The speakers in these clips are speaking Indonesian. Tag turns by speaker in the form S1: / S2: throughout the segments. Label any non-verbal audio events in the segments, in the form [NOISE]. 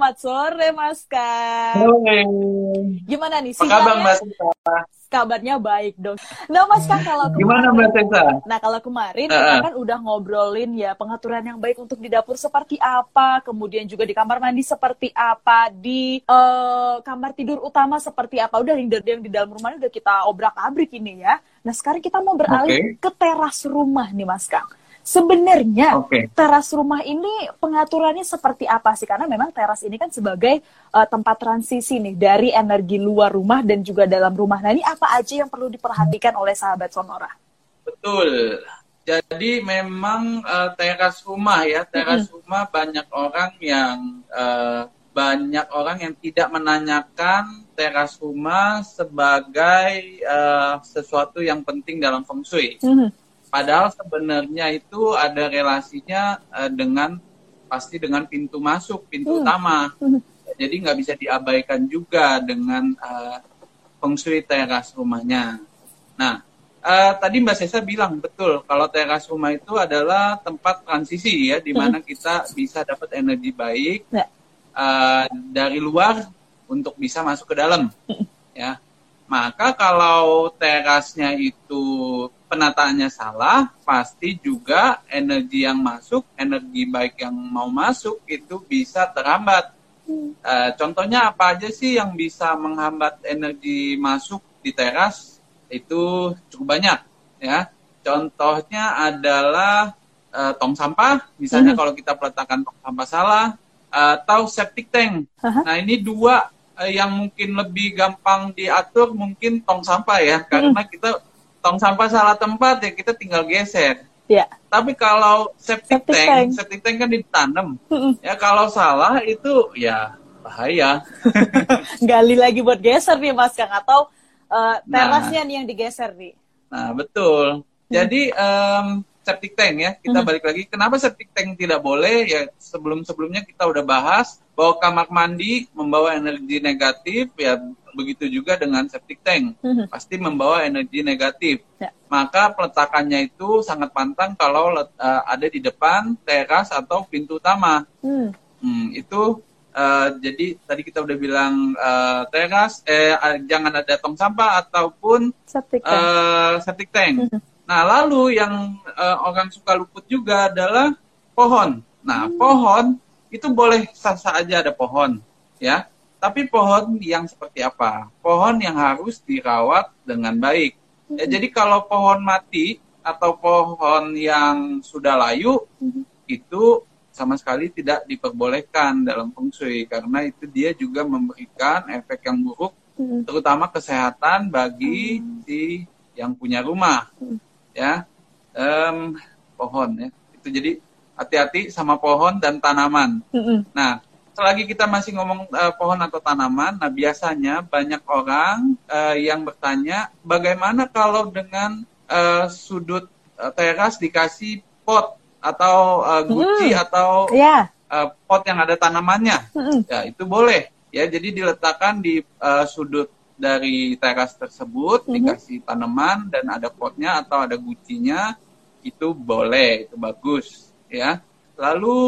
S1: Selamat sore Mas Kang.
S2: Sore.
S1: Gimana nih
S2: Apa kabar Mbak Sesa?
S1: Kabarnya baik dong. Nah Mas Kang kalau kemarin, [LAUGHS]
S2: Gimana Mbak Sesa?
S1: Nah kalau kemarin
S2: Uh-uh.
S1: kita kan udah ngobrolin ya pengaturan yang baik untuk di dapur seperti apa, kemudian juga di kamar mandi seperti apa, di eh, kamar tidur utama seperti apa. Udah yang, yang di dalam rumah udah kita obrak-abrik ini ya. Nah sekarang kita mau beralih ke teras rumah nih Mas Kang. Sebenarnya
S2: Oke.
S1: teras rumah ini pengaturannya seperti apa sih? Karena memang teras ini kan sebagai uh, tempat transisi nih dari energi luar rumah dan juga dalam rumah. Nah ini apa aja yang perlu diperhatikan oleh sahabat Sonora?
S2: Betul. Jadi memang eh, teras rumah ya, teras rumah banyak orang yang eh, banyak orang yang tidak menanyakan teras rumah sebagai eh, sesuatu yang penting dalam feng shui.
S1: Mhm.
S2: Padahal sebenarnya itu ada relasinya eh, dengan pasti dengan pintu masuk, pintu
S1: Hmm.
S2: utama.
S1: Mhm.
S2: Jadi nggak bisa diabaikan juga dengan feng shui teras rumahnya. Nah, eh, tadi Mbak Sesa bilang betul kalau teras rumah itu adalah tempat transisi ya, di mana kita bisa dapat energi baik
S1: Ya.
S2: eh, dari luar untuk bisa masuk ke dalam, ya. Maka kalau terasnya itu penataannya salah, pasti juga energi yang masuk, energi baik yang mau masuk itu bisa terhambat. Eh, contohnya apa aja sih yang bisa menghambat energi masuk di teras? Itu cukup banyak, ya. Contohnya adalah eh, tong sampah, misalnya
S1: Mhm.
S2: kalau kita peletakkan tong sampah salah, atau septic tank.
S1: Aha.
S2: Nah ini dua yang mungkin lebih gampang diatur mungkin tong sampah ya, karena kita tong sampah salah tempat ya kita tinggal geser.
S1: Ya.
S2: Tapi kalau septic,
S1: Septic
S2: tank,
S1: tank.
S2: septic tank kan ditanam.
S1: Mhm.
S2: Ya kalau salah itu ya bahaya. [LAUGHS]
S1: Gali lagi buat geser nih Mas Kang atau uh,
S2: Nah.
S1: terasnya nih yang digeser nih.
S2: Nah betul. Jadi em, septic tank ya kita
S1: Mhm.
S2: balik lagi. Kenapa septic tank tidak boleh? Ya sebelum sebelumnya kita udah bahas bahwa kamar mandi membawa energi negatif ya begitu juga dengan septic tank.
S1: Mhm.
S2: pasti membawa energi negatif.
S1: Ya.
S2: Maka peletakannya itu sangat pantang kalau let- eh, ada di depan teras atau pintu utama.
S1: Hmm.
S2: Hmm, itu eh, jadi tadi kita udah bilang eh, teras, eh, jangan ada tong sampah ataupun
S1: Septic tank.
S2: eh, septic tank.
S1: Mhm.
S2: Nah, lalu yang eh, orang suka luput juga adalah pohon. Nah, pohon itu boleh sah-sah aja ada pohon, ya. Tapi pohon yang seperti apa? Pohon yang harus dirawat dengan baik. Ya, jadi kalau pohon mati atau pohon yang sudah layu
S1: Mhm.
S2: itu sama sekali tidak diperbolehkan dalam feng shui karena itu dia juga memberikan efek yang buruk
S1: Mhm.
S2: terutama kesehatan bagi si yang punya rumah
S1: Hmm.
S2: Ya Em, pohon ya itu jadi hati-hati sama pohon dan tanaman
S1: Mhm.
S2: nah selagi kita masih ngomong eh, pohon atau tanaman nah biasanya banyak orang eh, yang bertanya bagaimana kalau dengan eh, sudut eh, teras dikasih pot atau eh, guci atau
S1: Ya.
S2: eh, pot yang ada tanamannya
S1: Mhm.
S2: Ya, itu boleh. Ya, jadi diletakkan di eh, sudut dari teras tersebut,
S1: Mhm.
S2: dikasih tanaman dan ada potnya atau ada gucinya, itu boleh, itu bagus, ya. Lalu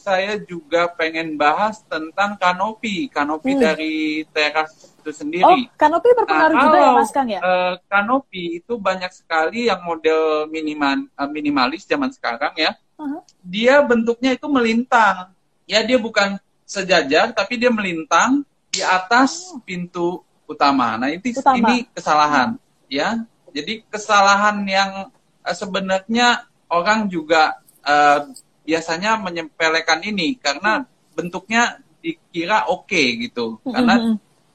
S2: saya juga pengen bahas tentang kanopi, kanopi
S1: Hmm.
S2: dari teras itu
S1: Oh,
S2: sendiri.
S1: kanopi berpengaruh
S2: Nah,
S1: juga ya Mas Kang ya?
S2: eh, kanopi itu banyak sekali yang model minimal eh, minimalis zaman sekarang ya
S1: Aha.
S2: dia bentuknya itu melintang. Ya dia bukan sejajar tapi dia melintang di atas pintu utama. Nah, ini
S1: Utama.
S2: ini kesalahan ya. Jadi kesalahan yang eh, sebenarnya orang juga eh, biasanya menyepelekan ini karena bentuknya dikira oke gitu. Karena
S1: Mhm.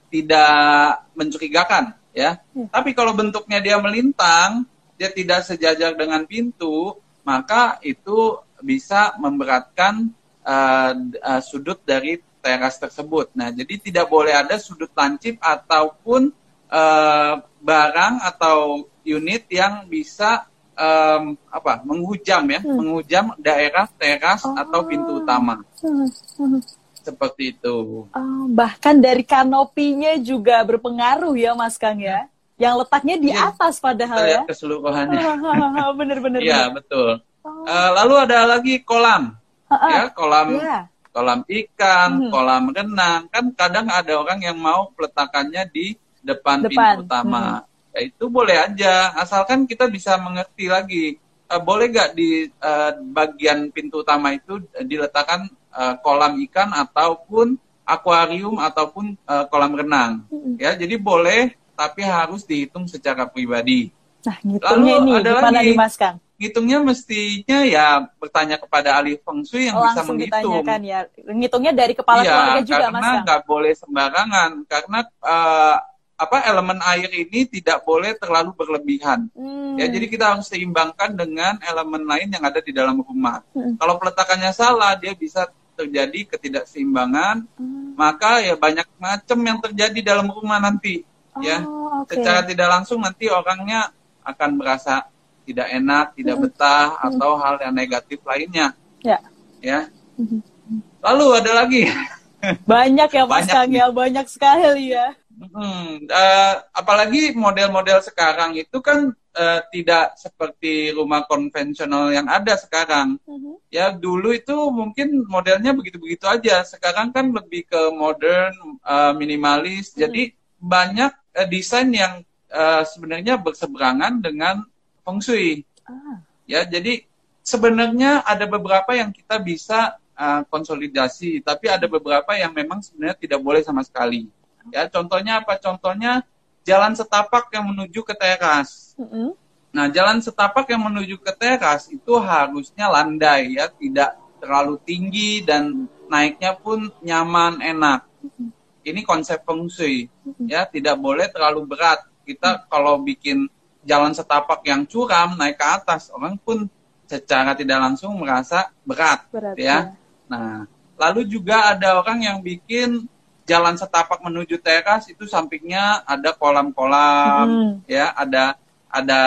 S2: tidak mencurigakan ya.
S1: Hmm.
S2: Tapi kalau bentuknya dia melintang, dia tidak sejajar dengan pintu, maka itu bisa memberatkan uh, uh, sudut dari teras tersebut. Nah, jadi tidak boleh ada sudut lancip ataupun uh, barang atau unit yang bisa um, apa menghujam ya,
S1: Hmm.
S2: menghujam daerah teras
S1: Oh.
S2: atau pintu utama
S1: Mhm. Mhm.
S2: seperti itu.
S1: Oh, bahkan dari kanopinya juga berpengaruh ya Mas Kang ya. Yang letaknya di
S2: Iya.
S1: atas padahal ya.
S2: keseluruhannya. [LAUGHS]
S1: Bener-bener.
S2: Iya betul.
S1: Oh.
S2: Eh, lalu ada lagi kolam,
S1: Ha-ha.
S2: ya kolam
S1: Iya.
S2: Kolam ikan, hmm. kolam renang. Kan kadang ada orang yang mau peletakannya di depan, depan. pintu utama. Hmm. Ya itu boleh aja, asalkan kita bisa mengerti lagi. Uh, boleh nggak di uh, bagian pintu utama itu diletakkan uh, kolam ikan ataupun akuarium ataupun uh, kolam renang? Hmm. Ya, jadi boleh, tapi harus dihitung secara pribadi.
S1: Nah, ngitungnya Lalu ini ada gimana lagi, Mas Kang?
S2: Ngitungnya mestinya ya bertanya kepada ahli feng shui yang Langsung bisa menghitung.
S1: ya. Ngitungnya dari kepala ya, keluarga juga
S2: Mas Kang. nggak boleh sembarangan karena uh, apa elemen air ini tidak boleh terlalu berlebihan. Hmm. Ya, jadi kita harus seimbangkan dengan elemen lain yang ada di dalam rumah. Hmm. Kalau peletakannya salah, dia bisa terjadi ketidakseimbangan, hmm. maka ya banyak macam yang terjadi dalam rumah nanti. Ya. Oh, ya, okay. secara tidak langsung nanti orangnya akan merasa tidak enak, tidak betah mm-hmm. atau hal yang negatif lainnya. Ya. Ya. Mm-hmm. Lalu ada lagi.
S1: Banyak ya Mas Kang ya, banyak sekali ya.
S2: Hmm, uh, apalagi model-model sekarang itu kan uh, tidak seperti rumah konvensional yang ada sekarang. Mm-hmm. Ya dulu itu mungkin modelnya begitu-begitu aja. Sekarang kan lebih ke modern, uh, minimalis. Mm-hmm. Jadi banyak uh, desain yang uh, sebenarnya berseberangan dengan feng shui. Ah. Ya, jadi sebenarnya ada beberapa yang kita bisa uh, konsolidasi, tapi ada beberapa yang memang sebenarnya tidak boleh sama sekali. Ya, contohnya apa? Contohnya jalan setapak yang menuju ke teras. Mm -hmm. Nah, jalan setapak yang menuju ke teras itu harusnya landai ya, tidak terlalu tinggi dan naiknya pun nyaman, enak. Ini konsep feng shui, ya, tidak boleh terlalu berat kita kalau bikin jalan setapak yang curam naik ke atas orang pun secara tidak langsung merasa berat, berat ya. ya. Nah, lalu juga ada orang yang bikin jalan setapak menuju teras itu sampingnya ada kolam-kolam hmm. ya, ada ada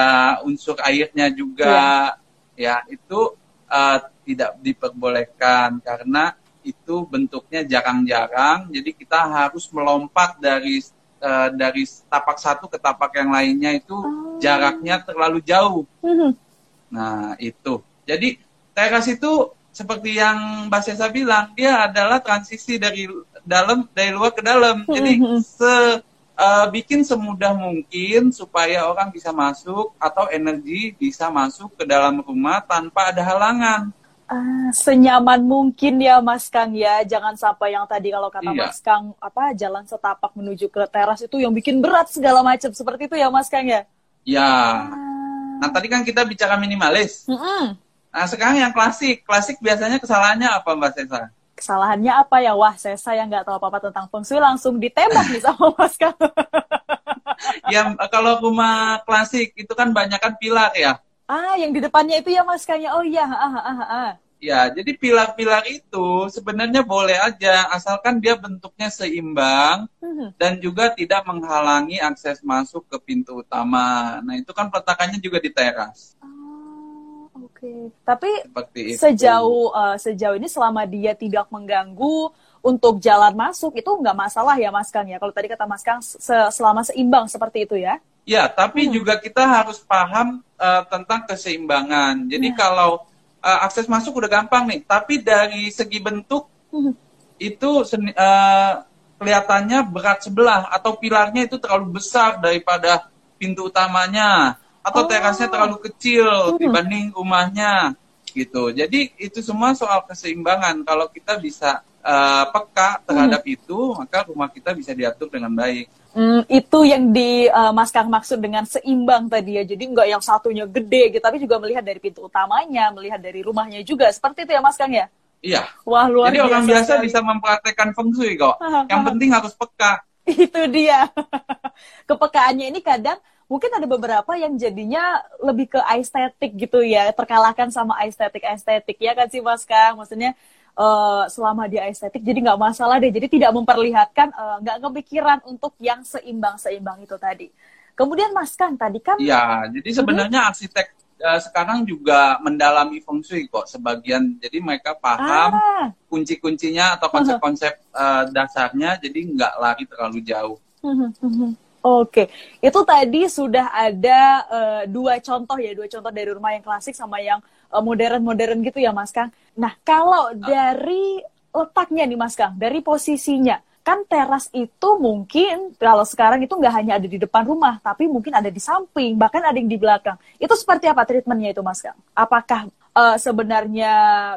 S2: unsur airnya juga ya, ya itu uh, tidak diperbolehkan karena itu bentuknya jarang-jarang jadi kita harus melompat dari uh, dari tapak satu ke tapak yang lainnya itu oh. jaraknya terlalu jauh. Hmm. Nah itu. Jadi teras itu seperti yang Mbak Sesa bilang, dia adalah transisi dari dalam dari luar ke dalam. Jadi hmm. se uh, bikin semudah mungkin supaya orang bisa masuk atau energi bisa masuk ke dalam rumah tanpa ada halangan.
S1: Ah, senyaman mungkin ya Mas Kang ya. Jangan sampai yang tadi kalau kata iya. Mas Kang apa jalan setapak menuju ke teras itu yang bikin berat segala macam seperti itu ya Mas Kang ya.
S2: Ya. Ah. Nah tadi kan kita bicara minimalis. Mm -mm. Nah sekarang yang klasik. Klasik biasanya kesalahannya apa Mbak Sesa?
S1: Kesalahannya apa ya? Wah saya saya nggak tahu apa-apa tentang feng shui langsung ditembak nih sama [LAUGHS] Mas Kang.
S2: ya kalau rumah klasik itu kan banyak kan pilar ya.
S1: Ah, yang di depannya itu ya Mas Kanya. Oh iya, ah, ah, ah.
S2: Ya, jadi pilar-pilar itu sebenarnya boleh aja asalkan dia bentuknya seimbang hmm. dan juga tidak menghalangi akses masuk ke pintu utama. Nah, itu kan peletakannya juga di teras.
S1: Oh, oke. Okay. Tapi sejauh uh, sejauh ini selama dia tidak mengganggu untuk jalan masuk itu nggak masalah ya Mas Kang ya. Kalau tadi kata Mas Kang se selama seimbang seperti itu ya.
S2: Ya, tapi hmm. juga kita harus paham uh, tentang keseimbangan. Jadi ya. kalau uh, akses masuk udah gampang nih, tapi dari segi bentuk hmm. itu uh, kelihatannya berat sebelah atau pilarnya itu terlalu besar daripada pintu utamanya atau oh. terasnya terlalu kecil hmm. dibanding rumahnya gitu. Jadi itu semua soal keseimbangan. Kalau kita bisa uh, peka terhadap hmm. itu, maka rumah kita bisa diatur dengan baik.
S1: Hmm, itu yang di uh, Mas Kang maksud dengan seimbang tadi ya. Jadi nggak yang satunya gede gitu, tapi juga melihat dari pintu utamanya, melihat dari rumahnya juga. Seperti itu ya Mas Kang ya?
S2: Iya. Wah, luar Jadi biasa. orang biasa sekali. bisa mempraktekkan feng shui kok. [LAUGHS] yang penting harus peka.
S1: itu dia. [LAUGHS] Kepekaannya ini kadang mungkin ada beberapa yang jadinya lebih ke estetik gitu ya, terkalahkan sama estetik-estetik ya kan sih Mas Kang? Maksudnya uh, selama dia estetik jadi nggak masalah deh jadi tidak memperlihatkan uh, nggak kepikiran untuk yang seimbang seimbang itu tadi kemudian Mas Kan tadi kan
S2: ya jadi sebenarnya uh-huh. arsitek uh, sekarang juga mendalami feng shui kok sebagian jadi mereka paham ah. kunci-kuncinya atau konsep-konsep uh, dasarnya jadi nggak lari terlalu jauh
S1: uh-huh. Oke, itu tadi sudah ada uh, dua contoh ya, dua contoh dari rumah yang klasik sama yang modern-modern gitu ya, Mas Kang. Nah, kalau ah. dari letaknya nih Mas Kang, dari posisinya. Kan teras itu mungkin kalau sekarang itu nggak hanya ada di depan rumah, tapi mungkin ada di samping, bahkan ada yang di belakang. Itu seperti apa treatmentnya itu Mas Kang? Apakah uh, sebenarnya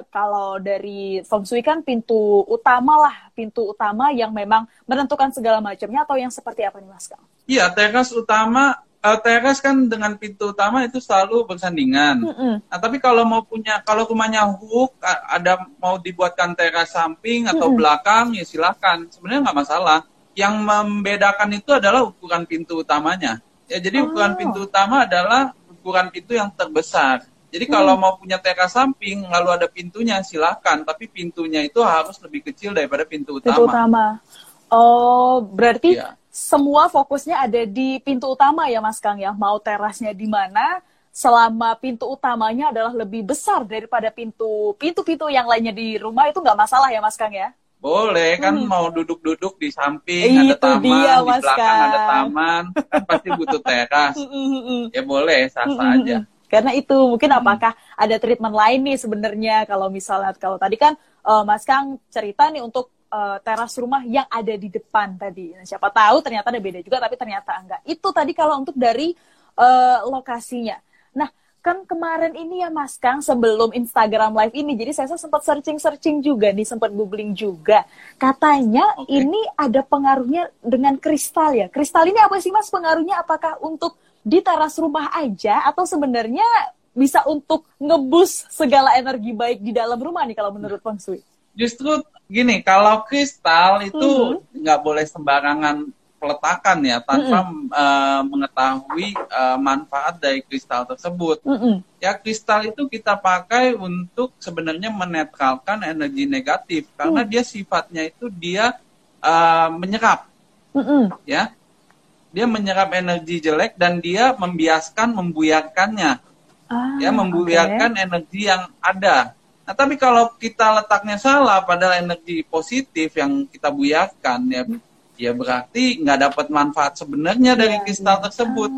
S1: kalau dari Feng Shui kan pintu utama lah, pintu utama yang memang menentukan segala macamnya atau yang seperti apa nih Mas Kang?
S2: Iya, teras utama uh, teras kan dengan pintu utama itu selalu bersandingan. Mm -hmm. Nah, tapi kalau mau punya, kalau rumahnya hook, ada mau dibuatkan teras samping atau mm -hmm. belakang, ya silakan. Sebenarnya nggak masalah. Yang membedakan itu adalah ukuran pintu utamanya. Ya, jadi oh. ukuran pintu utama adalah ukuran pintu yang terbesar. Jadi kalau mm. mau punya teras samping, lalu ada pintunya, silakan. Tapi pintunya itu harus lebih kecil daripada pintu utama. Pintu
S1: utama. Oh, berarti ya semua fokusnya ada di pintu utama ya Mas Kang ya. Mau terasnya di mana, selama pintu utamanya adalah lebih besar daripada pintu pintu-pintu yang lainnya di rumah itu nggak masalah ya Mas Kang ya?
S2: Boleh kan hmm. mau duduk-duduk di samping itu ada taman, dia, di belakang Kang. ada taman, kan pasti butuh teras. [LAUGHS] Hmm, hmm, hmm, ya boleh, sah-sah aja.
S1: Karena itu mungkin apakah ada treatment lain nih sebenarnya kalau misalnya kalau tadi kan uh, Mas Kang cerita nih untuk uh, teras rumah yang ada di depan tadi. Nah, siapa tahu ternyata ada beda juga, tapi ternyata enggak. Itu tadi kalau untuk dari uh, lokasinya. Nah, kan kemarin ini ya Mas Kang sebelum Instagram Live ini, jadi saya sempat searching-searching juga nih, sempat googling juga. Katanya okay. ini ada pengaruhnya dengan kristal ya. Kristal ini apa sih Mas pengaruhnya? Apakah untuk di teras rumah aja atau sebenarnya bisa untuk ngebus segala energi baik di dalam rumah nih kalau menurut Feng Shui?
S2: Justru gini, kalau kristal itu mm-hmm. nggak mm-hmm. boleh sembarangan peletakan ya tanpa mm-hmm. uh, mengetahui uh, manfaat dari kristal tersebut. Mm-hmm. Ya kristal itu kita pakai untuk sebenarnya menetralkan energi negatif karena mm. dia sifatnya itu dia uh, menyerap, mm-hmm. ya, dia menyerap energi jelek dan dia membiaskan membuyarkannya, ah, ya, membuyarkan okay. energi yang ada. Nah, tapi kalau kita letaknya salah, padahal energi positif yang kita buyarkan, ya, ya berarti nggak dapat manfaat sebenarnya dari ya, kristal ya. tersebut.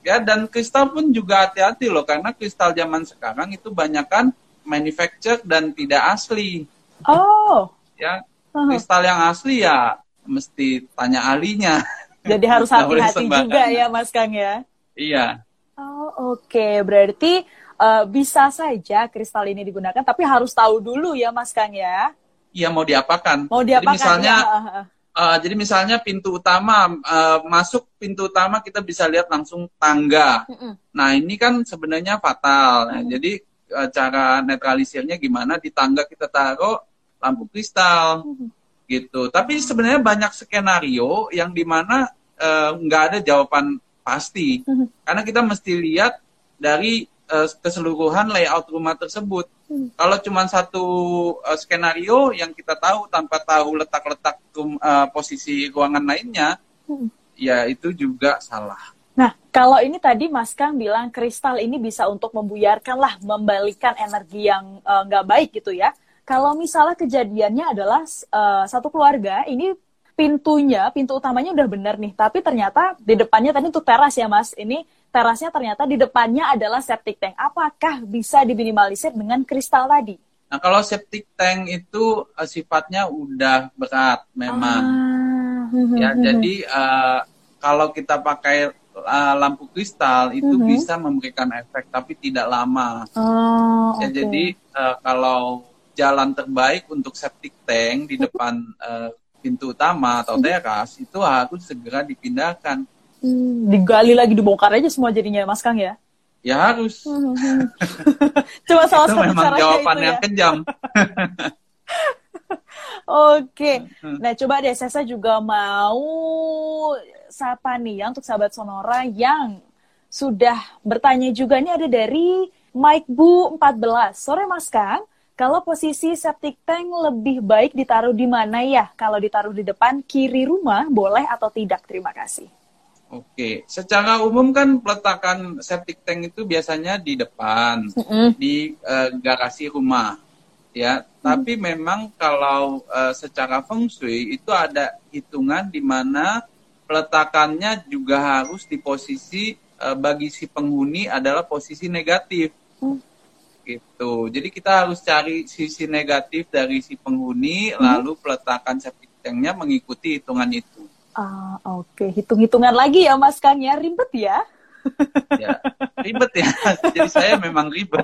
S2: Ya, dan kristal pun juga hati-hati loh, karena kristal zaman sekarang itu banyak kan manufacture dan tidak asli.
S1: Oh.
S2: Ya, kristal yang asli ya mesti tanya ahlinya. [LAUGHS]
S1: Jadi harus hati-hati juga ya, Mas Kang ya.
S2: Iya.
S1: Oh, oke. Okay. Berarti uh, bisa saja kristal ini digunakan, tapi harus tahu dulu ya Mas Kang ya.
S2: Iya mau diapakan.
S1: Mau diapakan.
S2: Jadi misalnya, ya. uh, jadi misalnya pintu utama uh, masuk pintu utama kita bisa lihat langsung tangga. Mm -mm. Nah ini kan sebenarnya fatal. Nah, jadi uh, cara netralisirnya gimana? Di tangga kita taruh lampu kristal. Mm -hmm. gitu. Tapi sebenarnya banyak skenario yang di mana nggak uh, ada jawaban pasti, mm -hmm. karena kita mesti lihat dari uh, keseluruhan layout rumah tersebut. Hmm. Kalau cuma satu uh, skenario yang kita tahu tanpa tahu letak-letak uh, posisi ruangan lainnya, hmm. ya itu juga salah.
S1: Nah, kalau ini tadi Mas Kang bilang kristal ini bisa untuk membuyarkan lah, membalikan energi yang nggak uh, baik gitu ya. Kalau misalnya kejadiannya adalah uh, satu keluarga, ini pintunya, pintu utamanya udah benar nih, tapi ternyata di depannya tadi untuk teras ya Mas, ini terasnya ternyata di depannya adalah septic tank. Apakah bisa diminimalisir dengan kristal tadi?
S2: Nah, kalau septic tank itu uh, sifatnya udah berat memang. Ah. Ya, jadi uh, kalau kita pakai uh, lampu kristal itu uh-huh. bisa memberikan efek tapi tidak lama.
S1: Oh,
S2: ya, okay. jadi uh, kalau jalan terbaik untuk septic tank di depan uh, pintu utama atau teras itu harus segera dipindahkan
S1: Hmm, digali lagi dibongkar aja semua jadinya Mas Kang ya?
S2: Ya harus. Hmm, hmm, [LAUGHS]
S1: Coba salah
S2: itu memang jawaban yang ya. kejam. [LAUGHS]
S1: Oke, nah coba deh saya juga mau sapa nih ya untuk sahabat Sonora yang sudah bertanya juga ini ada dari Mike Bu 14. Sore Mas Kang, kalau posisi septic tank lebih baik ditaruh di mana ya? Kalau ditaruh di depan kiri rumah boleh atau tidak? Terima kasih.
S2: Oke, secara umum kan peletakan septic tank itu biasanya di depan, mm -hmm. di uh, garasi rumah, ya. Mm. Tapi memang kalau uh, secara feng shui itu ada hitungan di mana peletakannya juga harus di posisi uh, bagi si penghuni adalah posisi negatif, mm. Gitu. Jadi kita harus cari sisi negatif dari si penghuni, hmm. lalu peletakan septic tanknya mengikuti hitungan itu.
S1: Ah, oke. Okay. Hitung-hitungan lagi ya Mas Kang ya, ribet ya?
S2: ya, ribet ya. [LAUGHS] Jadi saya memang ribet.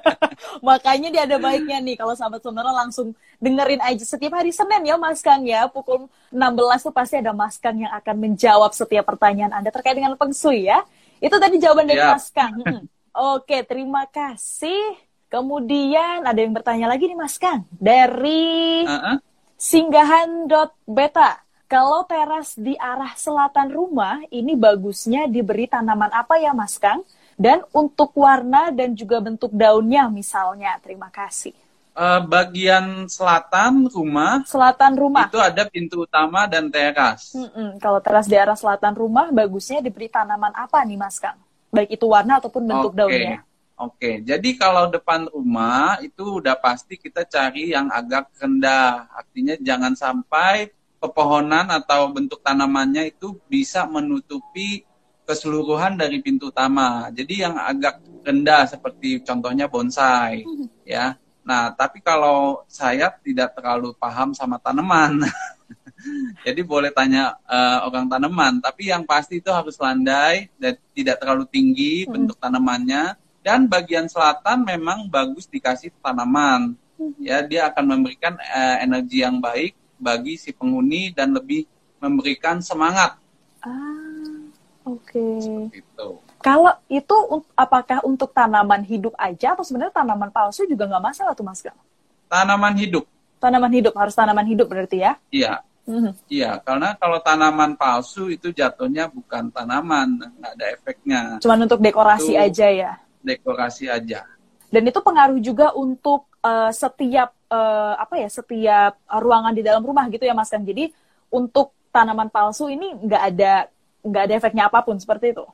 S2: [LAUGHS]
S1: Makanya dia ada baiknya nih kalau sahabat sonora langsung dengerin aja setiap hari Senin ya Mas Kang ya. Pukul 16 tuh pasti ada Mas Kang yang akan menjawab setiap pertanyaan Anda terkait dengan Feng Shui ya. Itu tadi jawaban dari ya. Mas Kang. Hmm. Oke, terima kasih. Kemudian ada yang bertanya lagi nih Mas Kang. Dari uh -uh. singgahan.beta. Kalau teras di arah selatan rumah, ini bagusnya diberi tanaman apa ya Mas Kang? Dan untuk warna dan juga bentuk daunnya misalnya. Terima kasih.
S2: Uh, bagian selatan rumah.
S1: Selatan rumah.
S2: Itu ada pintu utama dan teras.
S1: Mm -mm. Kalau teras di arah selatan rumah, bagusnya diberi tanaman apa nih Mas Kang? Baik itu warna ataupun bentuk okay. daunnya.
S2: Oke, jadi kalau depan rumah itu udah pasti kita cari yang agak rendah. Artinya jangan sampai pepohonan atau bentuk tanamannya itu bisa menutupi keseluruhan dari pintu utama. Jadi yang agak rendah seperti contohnya bonsai, mm-hmm. ya. Nah, tapi kalau saya tidak terlalu paham sama tanaman, [LAUGHS] jadi boleh tanya uh, orang tanaman. Tapi yang pasti itu harus landai dan tidak terlalu tinggi hmm. bentuk tanamannya. Dan bagian selatan memang bagus dikasih tanaman. Hmm. Ya, dia akan memberikan uh, energi yang baik bagi si penghuni dan lebih memberikan semangat.
S1: Ah, oke. Okay. itu. Kalau itu apakah untuk tanaman hidup aja atau sebenarnya tanaman palsu juga nggak masalah tuh Mas Gang?
S2: Tanaman hidup.
S1: Tanaman hidup harus tanaman hidup berarti ya?
S2: Iya. Mm-hmm. Iya, karena kalau tanaman palsu itu jatuhnya bukan tanaman, nggak ada efeknya.
S1: Cuman untuk dekorasi itu aja ya?
S2: Dekorasi aja.
S1: Dan itu pengaruh juga untuk uh, setiap uh, apa ya setiap ruangan di dalam rumah gitu ya Mas kan. Jadi untuk tanaman palsu ini nggak ada nggak ada efeknya apa pun seperti itu.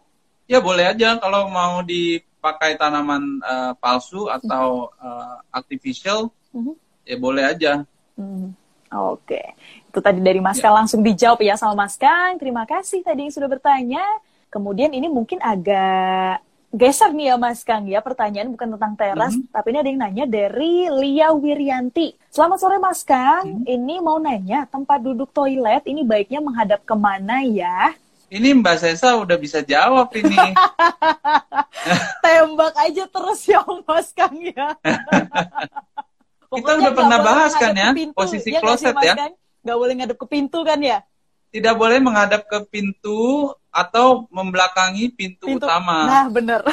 S2: Ya boleh aja kalau mau dipakai tanaman uh, palsu atau uh, artificial mm-hmm. ya boleh aja.
S1: Mm. Oke, itu tadi dari Mas ya. Kang langsung dijawab ya sama Mas Kang. Terima kasih tadi yang sudah bertanya. Kemudian ini mungkin agak geser nih ya Mas Kang ya pertanyaan bukan tentang teras mm -hmm. tapi ini ada yang nanya dari Lia Wiryanti. Selamat sore Mas Kang, mm -hmm. ini mau nanya tempat duduk toilet ini baiknya menghadap ke mana ya?
S2: Ini Mbak Sesa udah bisa jawab ini. [LAUGHS]
S1: Tembak aja terus ya Mas Kang ya. [LAUGHS]
S2: Kita udah pernah bahas kan ya pintu, posisi ya closet ya. Kang?
S1: Gak boleh ngadep ke pintu kan ya?
S2: Tidak boleh menghadap ke pintu atau membelakangi pintu, pintu. utama.
S1: Nah, bener. [LAUGHS]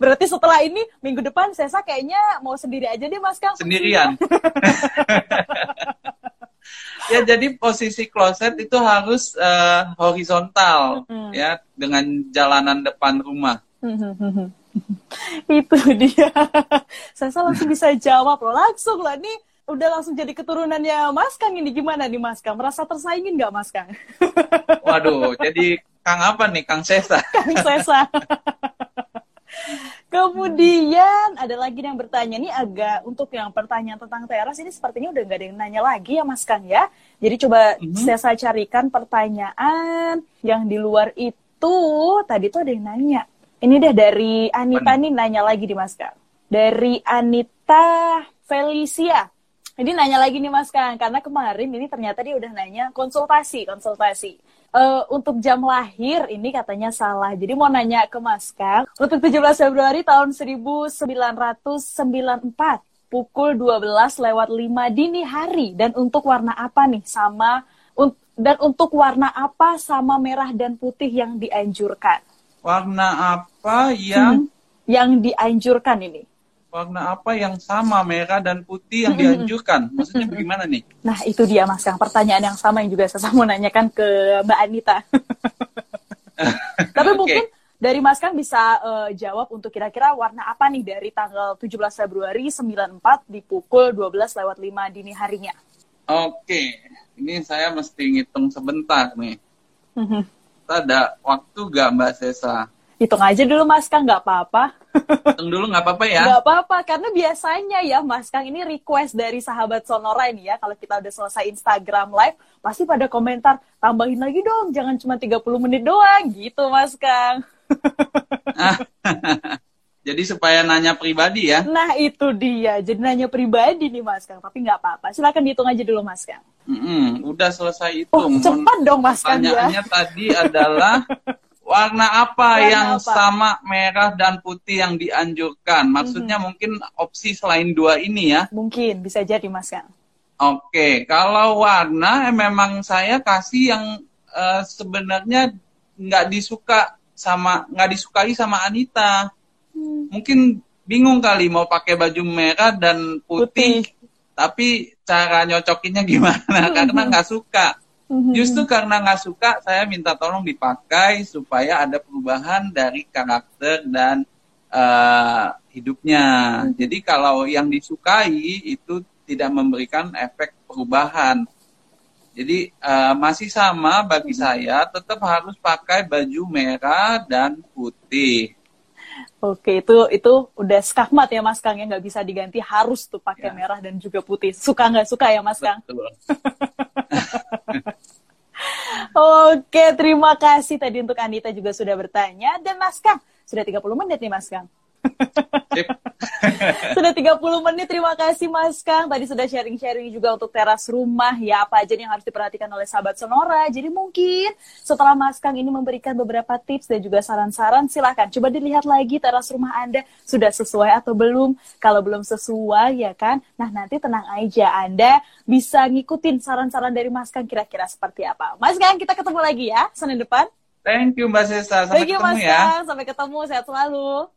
S1: Berarti setelah ini minggu depan Sesa kayaknya mau sendiri aja deh Mas Kang.
S2: Sendirian. [LAUGHS] ya jadi posisi kloset itu harus uh, horizontal hmm. ya dengan jalanan depan rumah. [LAUGHS]
S1: itu dia. Sesa langsung bisa jawab loh langsung lah nih udah langsung jadi keturunannya Mas Kang ini gimana nih Mas Kang? Merasa tersaingin nggak Mas Kang? [LAUGHS]
S2: Waduh, jadi Kang apa nih? Kang Sesa. [LAUGHS]
S1: Kang Sesa. Kemudian ada lagi yang bertanya nih agak untuk yang pertanyaan tentang teras ini sepertinya udah nggak ada yang nanya lagi ya Mas Kang ya. Jadi coba mm-hmm. saya carikan pertanyaan yang di luar itu tadi tuh ada yang nanya. Ini deh dari Anita nih nanya lagi di Mas Kang. Dari Anita Felicia. Jadi nanya lagi nih Mas Kang, karena kemarin ini ternyata dia udah nanya konsultasi, konsultasi. Uh, untuk jam lahir ini katanya salah. Jadi mau nanya ke Mas Kang, untuk 17 Februari tahun 1994 pukul 12 lewat 5 dini hari dan untuk warna apa nih sama un dan untuk warna apa sama merah dan putih yang dianjurkan?
S2: Warna apa yang hmm,
S1: yang dianjurkan ini?
S2: Warna apa yang sama merah dan putih yang [LAUGHS] dianjurkan? Maksudnya bagaimana nih?
S1: Nah itu dia Mas Kang, pertanyaan yang sama yang juga saya mau nanyakan ke Mbak Anita. [LAUGHS] Tapi okay. mungkin dari Mas Kang bisa uh, jawab untuk kira-kira warna apa nih dari tanggal 17 Februari 94 di pukul 12 lewat 5 dini harinya.
S2: Oke, okay. ini saya mesti ngitung sebentar nih. Kita [LAUGHS] ada waktu gak Mbak Sesa?
S1: hitung aja dulu Mas Kang nggak apa-apa.
S2: Hitung dulu nggak apa-apa ya?
S1: Nggak apa-apa karena biasanya ya Mas Kang ini request dari sahabat Sonora ini ya kalau kita udah selesai Instagram live pasti pada komentar tambahin lagi dong jangan cuma 30 menit doang gitu Mas Kang. [LAUGHS]
S2: Jadi supaya nanya pribadi ya.
S1: Nah itu dia, jadi nanya pribadi nih Mas Kang, tapi nggak apa-apa. Silakan dihitung aja dulu Mas Kang.
S2: Mm-mm, udah selesai itu.
S1: Oh, cepat dong Mas Kang ya.
S2: Pertanyaannya tadi adalah [LAUGHS] warna apa
S1: Warna
S2: yang
S1: apa?
S2: sama merah dan putih yang dianjurkan? Maksudnya mungkin opsi selain dua ini ya.
S1: Mungkin bisa jadi Mas Kang.
S2: Oke, kalau warna eh, memang saya kasih yang eh, sebenarnya nggak disuka sama nggak disukai sama Anita.
S1: Hmm.
S2: Mungkin bingung kali mau pakai baju merah dan putih, tapi cara nyocokinnya gimana? [LAUGHS] Karena nggak suka.
S1: Mhm.
S2: Justru karena nggak suka, saya minta tolong dipakai supaya ada perubahan dari karakter dan eh, hidupnya. Jadi kalau yang disukai itu tidak memberikan efek perubahan. Jadi eh, masih sama bagi saya, tetap harus pakai baju merah dan putih.
S1: Oke, itu itu udah skakmat ya Mas Kang yang nggak bisa diganti harus tuh pakai
S2: Ya.
S1: merah dan juga putih. Suka nggak suka ya Mas Kang? [LAUGHS] Oke, terima kasih tadi untuk Anita juga sudah bertanya dan Mas Kang sudah 30 menit nih Mas Kang. [LAUGHS] Sudah 30 menit, terima kasih Mas Kang. Tadi sudah sharing-sharing juga untuk teras rumah, ya apa aja yang harus diperhatikan oleh sahabat Sonora. Jadi mungkin setelah Mas Kang ini memberikan beberapa tips dan juga saran-saran, silahkan coba dilihat lagi teras rumah Anda sudah sesuai atau belum. Kalau belum sesuai ya kan, nah nanti tenang aja Anda bisa ngikutin saran-saran dari Mas Kang kira-kira seperti apa. Mas Kang, kita ketemu lagi ya Senin depan.
S2: Thank you Mbak Sesta. Sampai
S1: Thank you
S2: ketemu
S1: Mas
S2: ya.
S1: Kang, sampai ketemu, sehat selalu.